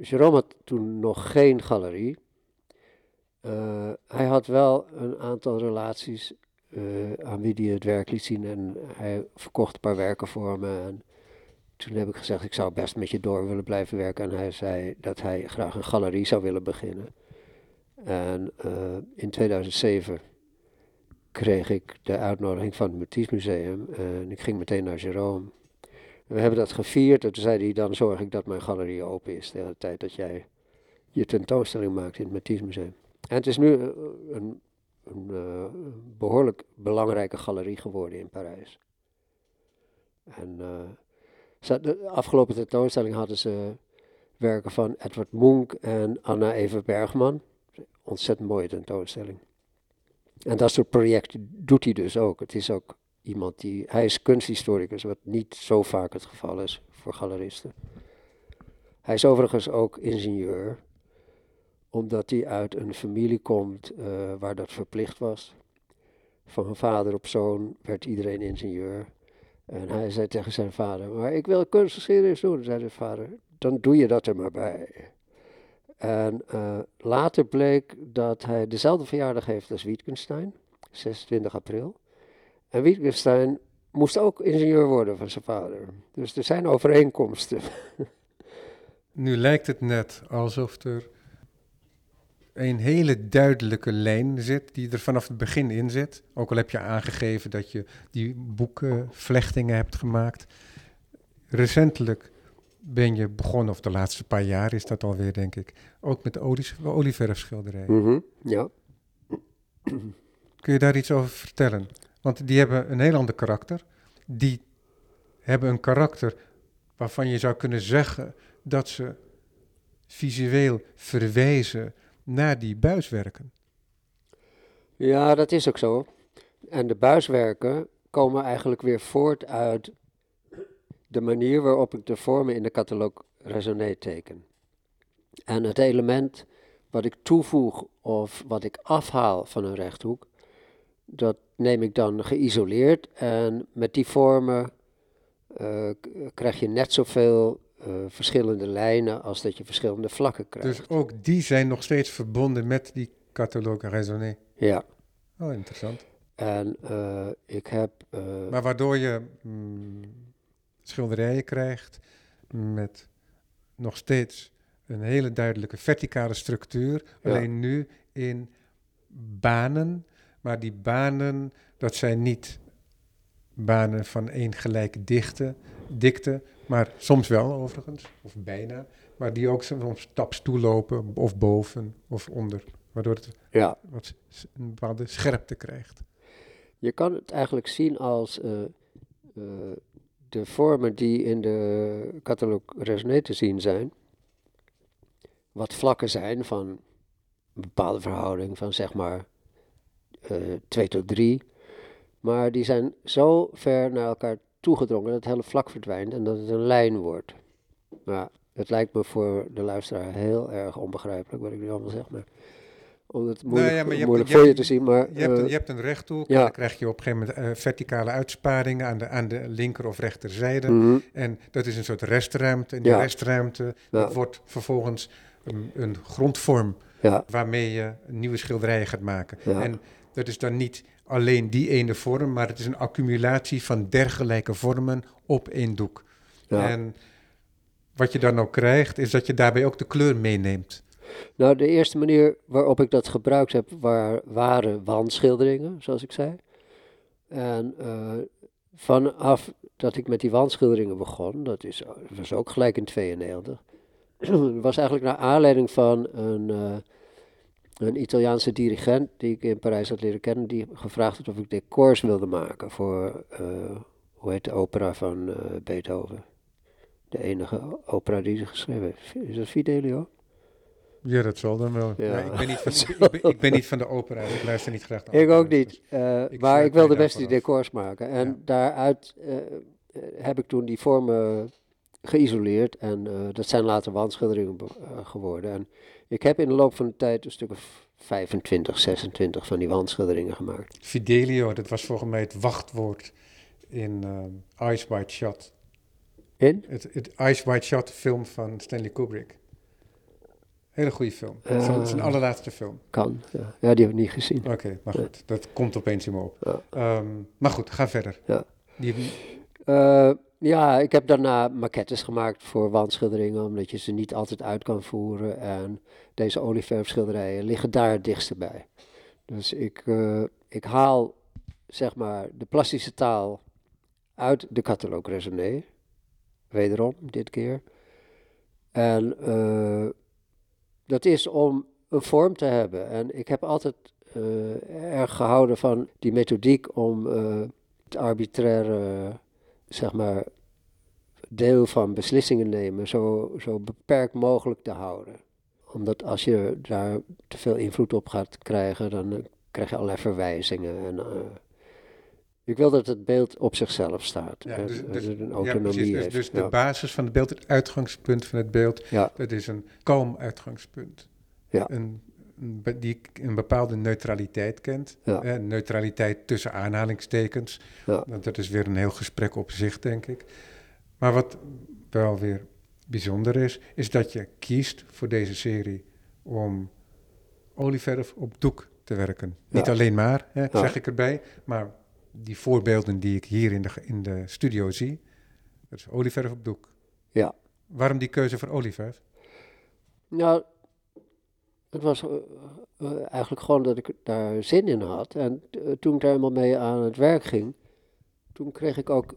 Jerome had toen nog geen galerie. Uh, hij had wel een aantal relaties uh, aan wie hij het werk liet zien en hij verkocht een paar werken voor me. En toen heb ik gezegd, ik zou best met je door willen blijven werken. En hij zei dat hij graag een galerie zou willen beginnen. En uh, in 2007 kreeg ik de uitnodiging van het Matisse Museum en ik ging meteen naar Jerome. We hebben dat gevierd en toen zei hij, dan zorg ik dat mijn galerie open is de tijd dat jij je tentoonstelling maakt in het Matisse Museum. En het is nu eh, een, een uh, behoorlijk belangrijke galerie geworden in Parijs. En de afgelopen tentoonstelling hadden ze werken van Edward Munch en Anna Eva Bergman. Ontzettend mooie tentoonstelling. En dat soort projecten doet hij dus ook. Het is ook iemand die. Hij is kunsthistoricus, wat niet zo vaak het geval is voor galeristen. Hij is overigens ook ingenieur omdat hij uit een familie komt uh, waar dat verplicht was. Van vader op zoon werd iedereen ingenieur. En hij zei tegen zijn vader, maar ik wil kunstgeschiedenis doen. zei de vader, dan doe je dat er maar bij. En uh, later bleek dat hij dezelfde verjaardag heeft als Wittgenstein, 26 april. En Wittgenstein moest ook ingenieur worden van zijn vader. Dus er zijn overeenkomsten. Nu lijkt het net alsof er een hele duidelijke lijn zit, die er vanaf het begin in zit. Ook al heb je aangegeven dat je die boekenvlechtingen hebt gemaakt. Recentelijk ben je begonnen, of de laatste paar jaar is dat alweer, denk ik, ook met olieverfschilderijen. Mm -hmm, ja. Kun je daar iets over vertellen? Want die hebben een heel ander karakter. Die hebben een karakter waarvan je zou kunnen zeggen dat ze visueel verwijzen naar die buiswerken. Ja, dat is ook zo. En de buiswerken komen eigenlijk weer voort uit de manier waarop ik de vormen in de catalogus Raisonné teken. En het element wat ik toevoeg of wat ik afhaal van een rechthoek, dat neem ik dan geïsoleerd en met die vormen uh, krijg je net zoveel uh, verschillende lijnen als dat je verschillende vlakken krijgt. Dus ook die zijn nog steeds verbonden met die catalogue raisonné? Ja. Oh, interessant. En uh, ik heb... Uh, maar waardoor je mm, schilderijen krijgt met nog steeds een hele duidelijke verticale structuur, ja. alleen nu in banen, maar die banen, dat zijn niet banen van één gelijk dichte, dikte, maar soms wel overigens, of bijna. Maar die ook soms staps toelopen, of boven of onder. Waardoor het ja. wat een bepaalde scherpte krijgt. Je kan het eigenlijk zien als uh, uh, de vormen die in de catalog Resonate te zien zijn. Wat vlakken zijn van een bepaalde verhouding van zeg maar 2 uh, tot 3. Maar die zijn zo ver naar elkaar toegedrongen dat het hele vlak verdwijnt en dat het een lijn wordt. Maar het lijkt me voor de luisteraar heel erg onbegrijpelijk wat ik nu allemaal zeg, maar om het moeilijk, nou ja, je moeilijk hebt, voor je, je, te zien. Maar, je, hebt, uh, je hebt een rechthoek ja. en dan krijg je op een gegeven moment uh, verticale uitsparingen aan de, aan de linker of rechterzijde. Mm -hmm. En dat is een soort restruimte. En die ja. restruimte wordt vervolgens een, een grondvorm waarmee je nieuwe schilderijen gaat maken. En dat is dan niet alleen die ene vorm, maar het is een accumulatie van dergelijke vormen op één doek. Ja. En wat je dan ook krijgt, is dat je daarbij ook de kleur meeneemt. Nou, de eerste manier waarop ik dat gebruikt heb, waar, waren wandschilderingen, zoals ik zei. En uh, vanaf dat ik met die wandschilderingen begon, dat is, was ook gelijk in 92, was eigenlijk naar aanleiding van een, uh, een Italiaanse dirigent die ik in Parijs had leren kennen, die gevraagd had of ik decors wilde maken voor, uh, hoe heet de opera van Beethoven? De enige opera die ze geschreven heeft. Is dat Fidelio? Ja, dat zal dan wel. Ja. ik, ben niet van, ik, ben, ik, ben, niet van de opera, ik luister niet graag naar Ik ook niet, uh, ik maar ik wilde best die decors maken. En ja. daaruit uh, heb ik toen die vormen geïsoleerd en uh, dat zijn later wandschilderingen geworden. En ik heb in de loop van de tijd een stuk of 25, 26 van die wandschilderingen gemaakt. Fidelio, dat was volgens mij het wachtwoord in Ice White Shot. In? Het, het Ice White Shot film van Stanley Kubrick. Hele goede film. Uh, zijn, zijn allerlaatste film. Kan, ja. ja die heb ik niet gezien. Oké, okay, maar goed. Dat komt opeens in me op. Ja. Um, maar goed, ga verder. Ja. Die... Uh, ja, ik heb daarna maquettes gemaakt voor wandschilderingen, omdat je ze niet altijd uit kan voeren. En deze olieverfschilderijen liggen daar het dichtste bij. Dus ik, uh, ik haal, zeg maar, de plastische taal uit de catalogue Raisonné. Wederom, dit keer. En dat is om een vorm te hebben. En ik heb altijd uh, erg gehouden van die methodiek om het arbitraire, zeg maar, deel van beslissingen nemen zo, zo beperkt mogelijk te houden. Omdat als je daar te veel invloed op gaat krijgen, dan uh, krijg je allerlei verwijzingen. En, ik wil dat het beeld op zichzelf staat. Ja, dus, dus, een autonomie ja, dus. Dus de basis van het beeld, het uitgangspunt van het beeld, dat is een kalm uitgangspunt. Ja. Een, die een bepaalde neutraliteit kent. Ja. neutraliteit tussen aanhalingstekens. Ja. Dat is weer een heel gesprek op zich, denk ik. Maar wat wel weer bijzonder is, is dat je kiest voor deze serie om olieverf op doek te werken. Niet alleen maar, hè, zeg ik erbij, maar die voorbeelden die ik hier in de, in de studio zie, dat is olieverf op doek. Ja. Waarom die keuze voor olieverf? Nou, het was uh, uh, eigenlijk gewoon dat ik daar zin in had. En uh, toen ik daar helemaal mee aan het werk ging, toen kreeg ik ook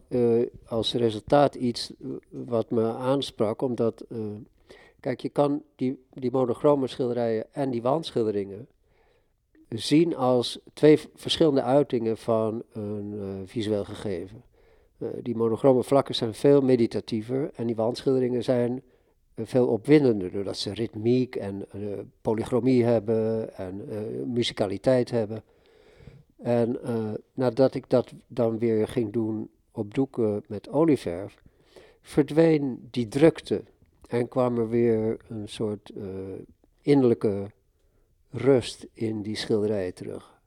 als resultaat iets wat me aansprak. Omdat, kijk, je kan die, die monochrome schilderijen en die wandschilderingen zien als twee verschillende uitingen van een visueel gegeven. die monochrome vlakken zijn veel meditatiever en die wandschilderingen zijn veel opwindender, doordat ze ritmiek en uh, polychromie hebben en uh, musicaliteit hebben. En uh, nadat ik dat dan weer ging doen op doeken met olieverf, verdween die drukte en kwam er weer een soort innerlijke rust in die schilderijen terug.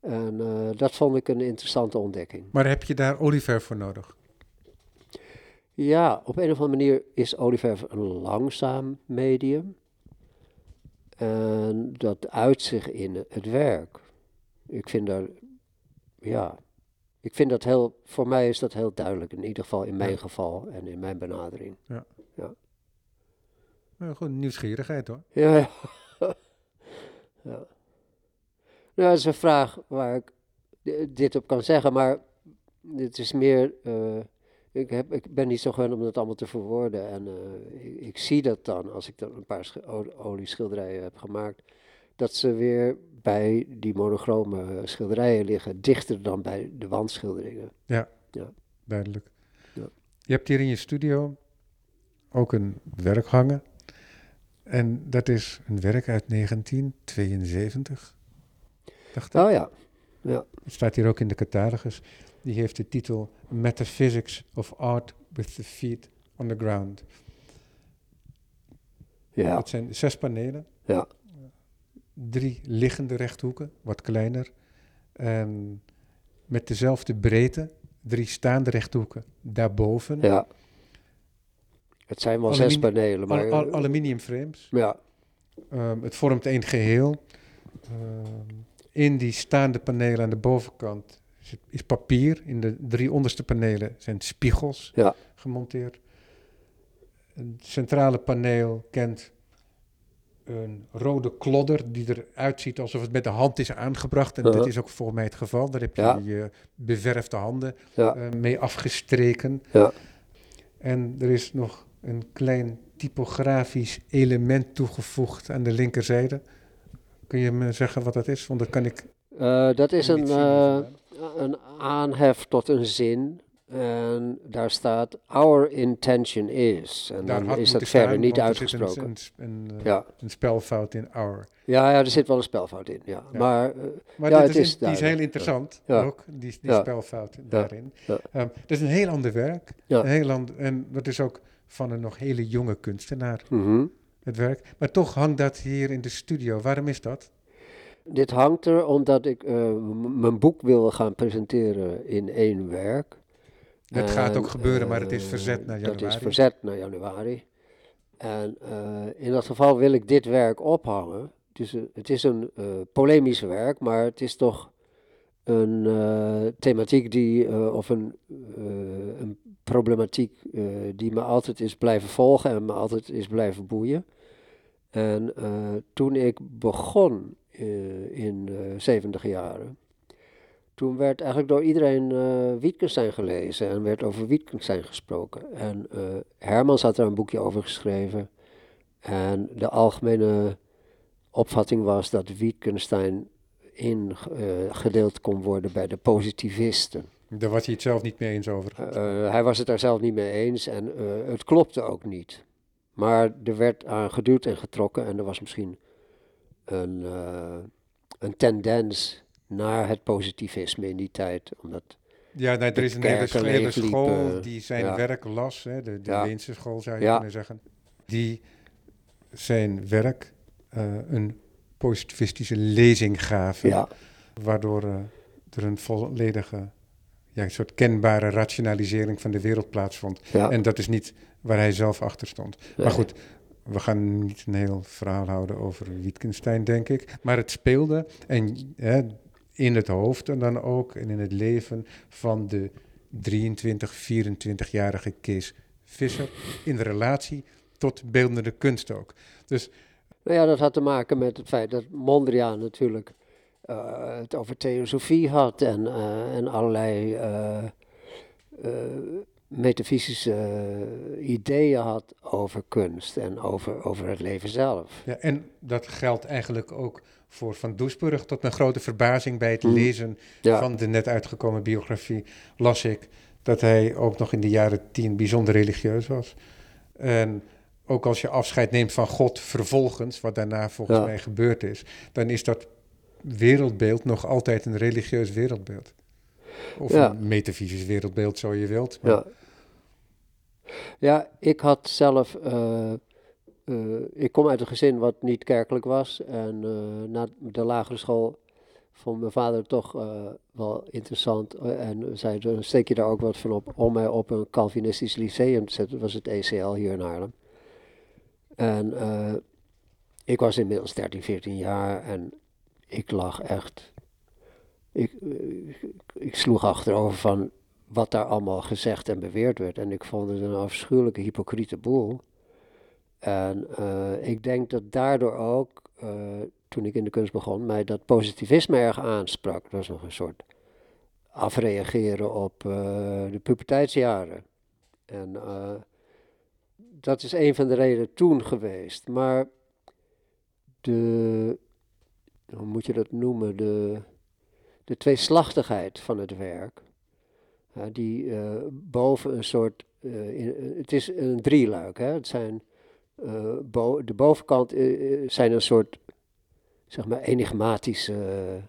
En dat vond ik een interessante ontdekking. Maar heb je daar olieverf voor nodig? Ja, op een of andere manier is olieverf een langzaam medium. En dat uit zich in het werk. Ik vind daar, ja, ik vind dat heel, voor mij is dat heel duidelijk, in ieder geval in mijn geval en in mijn benadering. Ja. ja. Nou, gewoon nieuwsgierigheid hoor. Ja, ja. ja. Nou, dat is een vraag waar ik dit op kan zeggen, maar dit is meer. Uh, ik, heb, ik ben niet zo gewend om dat allemaal te verwoorden. En uh, ik, ik, zie dat dan, als ik dan een paar olieschilderijen heb gemaakt, dat ze weer bij die monochrome schilderijen liggen, dichter dan bij de wandschilderingen. Ja, ja. duidelijk. Ja. Je hebt hier in je studio ook een werk hangen. En dat is een werk uit 1972. Dacht ik. Oh ja. ja. Het staat hier ook in de catalogus. Die heeft de titel Metaphysics of Art with the Feet on the Ground. Ja. Het zijn zes panelen. Ja. Drie liggende rechthoeken, wat kleiner. En met dezelfde breedte, drie staande rechthoeken daarboven. Ja. Het zijn wel zes panelen, maar... Al, aluminium frames. Ja. Um, het vormt één geheel. Um, in die staande panelen aan de bovenkant is papier. In de drie onderste panelen zijn spiegels ja. gemonteerd. Het centrale paneel kent een rode klodder die eruit ziet alsof het met de hand is aangebracht. En Uh-huh. dat is ook volgens mij het geval. Daar heb je Ja. je beverfde handen Ja. eh, mee afgestreken. Ja. En er is nog een klein typografisch element toegevoegd aan de linkerzijde. Kun je me zeggen wat dat is? Want dat kan ik Eh, dat is een, eh, een aanhef tot een zin. En daar staat, our intention is. En Daar dan is dat verder staan, niet want er zit een- uitgesproken. Een, een, eh, Ja. een spelfout in our. Ja, ja, er zit wel een spelfout in. Ja. Ja. Maar eh, Maar Ja, het is, die is heel interessant ook, die, die spelfout daarin. Ja. Ehm, dat is een heel ander werk. Een heel ander, en dat is ook van een nog hele jonge kunstenaar, mhm. het werk. Maar toch hangt dat hier in de studio. Waarom is dat? Dit hangt er omdat ik eh, mijn boek wil gaan presenteren in één werk. Het gaat ook gebeuren, maar het is eh, verzet naar Dat is januari. verzet naar januari. En eh, in dat geval wil ik dit werk ophangen. Dus het is een polemisch werk, maar het is toch een thematiek die, of een, een problematiek die me altijd is blijven volgen en me altijd is blijven boeien. En toen ik begon in de zeventig jaren, toen werd eigenlijk door iedereen eh Wittgenstein gelezen en werd over Wittgenstein gesproken. En eh, Hermans had er een boekje over geschreven. En de algemene opvatting was dat Wittgenstein ingedeeld kon worden bij de positivisten. Daar was hij het zelf niet mee eens over. Eh, hij was het daar zelf niet mee eens en eh, het klopte ook niet. Maar er werd aan geduwd en getrokken en er was misschien een, eh, een tendens naar het positivisme in die tijd. Omdat, Ja, nee, er is een hele, school die zijn ja. werk las, hè, de, de Ja. School zou je Ja. kunnen zeggen. Die zijn werk eh, een positivistische lezing gaven. Waardoor eh, er een volledige, ja, een soort kenbare rationalisering van de wereld plaatsvond. En dat is niet waar hij zelf achter stond. Nee. Maar goed, we gaan niet een heel verhaal houden over Wittgenstein, denk ik. Maar het speelde en, hè, in het hoofd en dan ook en in het leven van de 23, 24-jarige Kees Visser in relatie tot beeldende kunst ook. Dus Nou ja, dat had te maken met het feit dat Mondriaan natuurlijk eh, het over theosofie had en, eh, en allerlei eh, metafysische eh, ideeën had over kunst en over, over het leven zelf. Ja, en dat geldt eigenlijk ook voor Van Doesburg. Tot mijn grote verbazing bij het Mhm. lezen Ja, van de net uitgekomen biografie las ik dat hij ook nog in de jaren tien bijzonder religieus was. En ook als je afscheid neemt van God vervolgens, wat daarna volgens Ja. mij gebeurd is, dan is dat wereldbeeld nog altijd een religieus wereldbeeld. Of Ja. een metafysisch wereldbeeld, zo je wilt. Maar ja. ja, ik had zelf. eh, eh, ik kom uit een gezin wat niet kerkelijk was. En eh, na de lagere school vond mijn vader toch wel interessant. en zei: steek je daar ook wat van op om mij op een Calvinistisch lyceum te zetten. Dat was het ECL hier in Haarlem. En ik was inmiddels 13, 14 jaar en ik lag echt. Ik, eh, ik, ik sloeg achterover van wat daar allemaal gezegd en beweerd werd. En ik vond het een afschuwelijke hypocriete boel. En eh, ik denk dat daardoor ook, eh, toen ik in de kunst begon, mij dat positivisme erg aansprak. Dat was nog een soort afreageren op de puberteitsjaren. En dat is een van de redenen toen geweest. Maar de, hoe moet je dat noemen, de, de tweeslachtigheid van het werk, die eh, boven een soort, eh, in- het is een drieluik, hè? het zijn, eh, bo- de bovenkant eh, eh, zijn een soort, zeg maar, enigmatische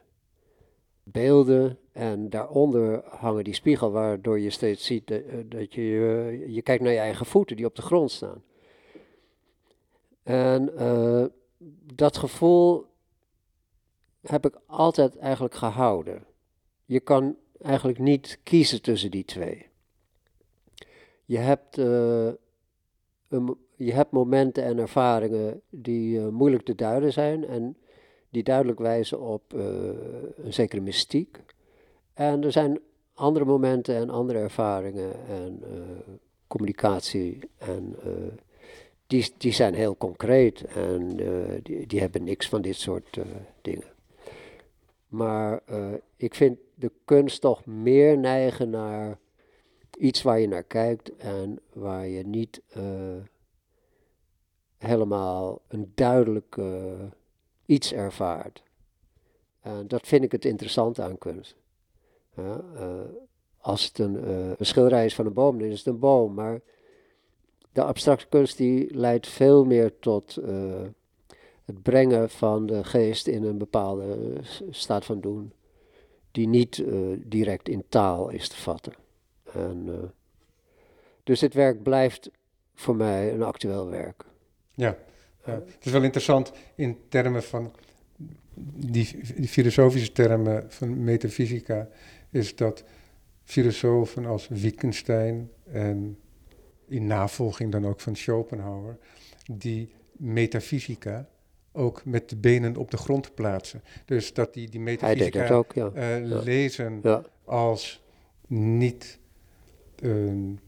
beelden en daaronder hangen die spiegel waardoor je steeds ziet dat, eh, dat je, eh, je kijkt naar je eigen voeten die op de grond staan. En eh, dat gevoel heb ik altijd eigenlijk gehouden. Je kan eigenlijk niet kiezen tussen die twee. Je hebt, eh, een je hebt momenten en ervaringen die eh, moeilijk te duiden zijn en die duidelijk wijzen op eh, een zekere mystiek. En er zijn andere momenten en andere ervaringen en communicatie en die, die zijn heel concreet en die, die hebben niks van dit soort dingen. Maar eh, ik vind de kunst toch meer neigen naar iets waar je naar kijkt en waar je niet helemaal een duidelijk iets ervaart. En dat vind ik het interessante aan kunst. Ja, als het een, een schilderij is van een boom, dan is het een boom. Maar de abstracte kunst die leidt veel meer tot het brengen van de geest in een bepaalde staat van doen, die niet uh, direct in taal is te vatten. En, uh, dus dit werk blijft voor mij een actueel werk. Ja, ja, het is wel interessant in termen van die, die filosofische termen van metafysica, is dat filosofen als Wittgenstein en in navolging dan ook van Schopenhauer, die metafysica ook met de benen op de grond plaatsen. Dus dat die, die metafysica ook, ja. Uh, ja. lezen ja. als niet een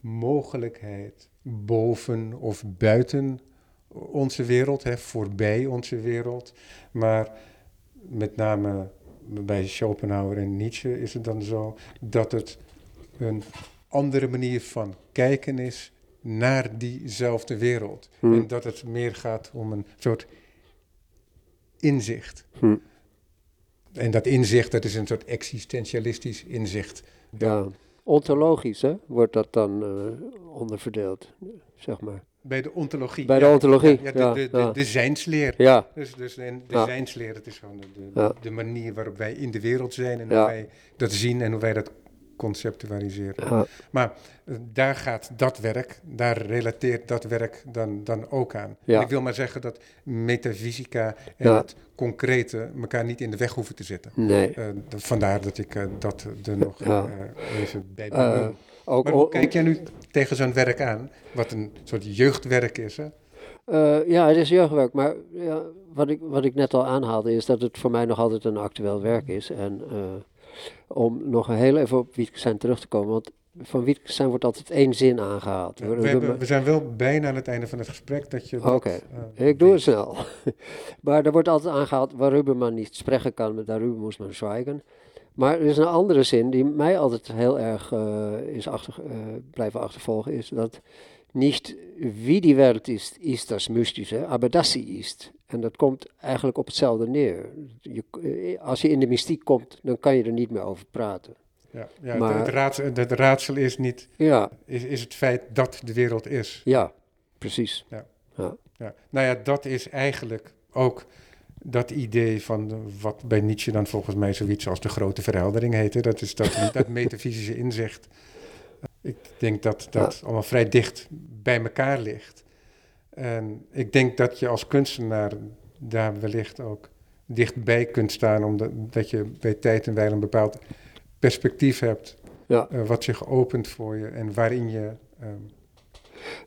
mogelijkheid boven of buiten onze wereld, hè, voorbij onze wereld, maar met name bij Schopenhauer en Nietzsche is het dan zo dat het een andere manier van kijken is naar diezelfde wereld. Hmm. En dat het meer gaat om een soort inzicht. Hmm. En dat inzicht, dat is een soort existentialistisch inzicht. Ja, ontologisch hè, wordt dat dan uh, onderverdeeld, zeg maar. Bij de ontologie. Bij de ontologie, ja. ja, de, de, ja. de, de zijnsleer. Ja. Dus, dus de, de zijnsleer, dat is gewoon de, de, Ja. de manier waarop wij in de wereld zijn en hoe wij dat zien en hoe wij dat conceptualiseren. Ja. Maar eh, daar gaat dat werk, daar relateert dat werk dan, dan ook aan. Ja. Ik wil maar zeggen dat metafysica en Ja. het concrete elkaar niet in de weg hoeven te zitten. Nee. Eh, vandaar dat ik eh, dat er nog even bij benoem. ook, maar hoe kijk jij nu tegen zo'n werk aan? Wat een soort jeugdwerk is, hè? Ja, het is jeugdwerk, maar ja, wat, ik, wat ik net al aanhaalde is dat het voor mij nog altijd een actueel werk is. En om nog heel even op Wittgenstein terug te komen, want van Wittgenstein wordt altijd één zin aangehaald. We, hebben, we zijn wel bijna aan het einde van het gesprek dat je. Oké, eh, ik doe het snel. maar er wordt altijd aangehaald, waarover man niet spreken kan, daarover moest man zwijgen. Maar er is een andere zin die mij altijd heel erg eh, is achter, eh, blijven achtervolgen, is dat niet wie die wereld is, is dat mystische, maar dat sie is. En dat komt eigenlijk op hetzelfde neer. Je, eh, als je in de mystiek komt, dan kan je er niet meer over praten. Ja, ja Maar- het, het, raadsel, het raadsel is niet. Ja, Is, is het feit dat de wereld is. ja, precies. Ja. Ja. Ja. Nou ja, dat is eigenlijk ook dat idee van de- wat bij Nietzsche dan volgens mij zoiets als de grote verheldering heette. Dat is dat, dat metafysische inzicht. Ik denk dat dat allemaal vrij dicht bij elkaar ligt. En ik denk dat je als kunstenaar daar wellicht ook dichtbij kunt staan, omdat dat je bij tijd en wijle een bepaald perspectief hebt, Ja. eh, wat zich opent voor je en waarin je, ehm,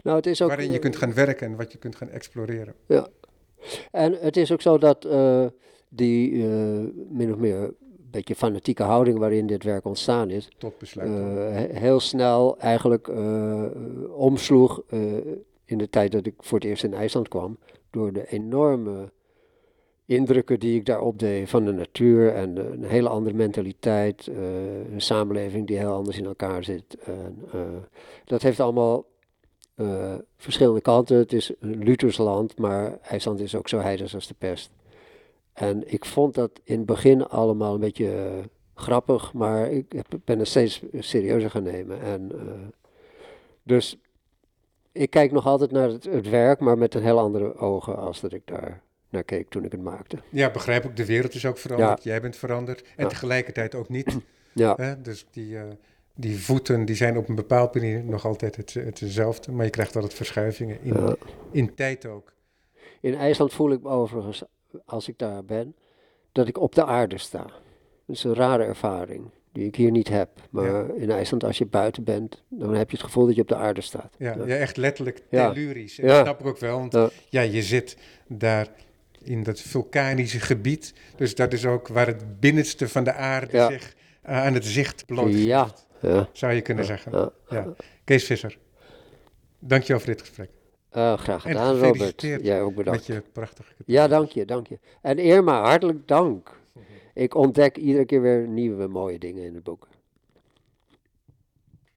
Nou, het is ook, waarin je kunt gaan werken en wat je kunt gaan exploreren. Ja. En het is ook zo dat eh, die eh, min of meer een beetje fanatieke houding waarin dit werk ontstaan is, Tot besluit. he- heel snel eigenlijk omsloeg in de tijd dat ik voor het eerst in IJsland kwam, door de enorme indrukken die ik daar opdeed van de natuur en een hele andere mentaliteit, eh, een samenleving die heel anders in elkaar zit. Eh, dat heeft allemaal eh, verschillende kanten. Het is een Luthers land, maar IJsland is ook zo heidens als de pest. En ik vond dat in het begin allemaal een beetje grappig, maar ik ben het steeds serieuzer gaan nemen. En, dus ik kijk nog altijd naar het, het werk, maar met een heel andere ogen als dat ik daar naar keek toen ik het maakte. Ja, begrijp ik. De wereld is ook veranderd. Jij bent veranderd. En Ja. tegelijkertijd ook niet. Ja, Hè? Dus die, eh, die voeten die zijn op een bepaald manier nog altijd het, hetzelfde. Maar je krijgt altijd verschuivingen in, ja. in tijd ook. In IJsland voel ik me overigens, als ik daar ben, dat ik op de aarde sta. Dat is een rare ervaring die ik hier niet heb. Maar in IJsland, als je buiten bent, dan heb je het gevoel dat je op de aarde staat. Ja, Ja. ja. echt letterlijk tellurisch. En dat snap ik ook wel. Want Ja. je zit daar in dat vulkanische gebied. Dus dat is ook waar het binnenste van de aarde zich eh, aan het zicht blootgeeft. Ja, ja. Zou je kunnen zeggen. ja. Kees Visser, dankjewel voor dit gesprek. Uh, graag gedaan, Robert. Jij ook bedankt. Met je prachtige Ja, dank je, dank je. En Irma, hartelijk dank. Ik ontdek iedere keer weer nieuwe mooie dingen in het boek.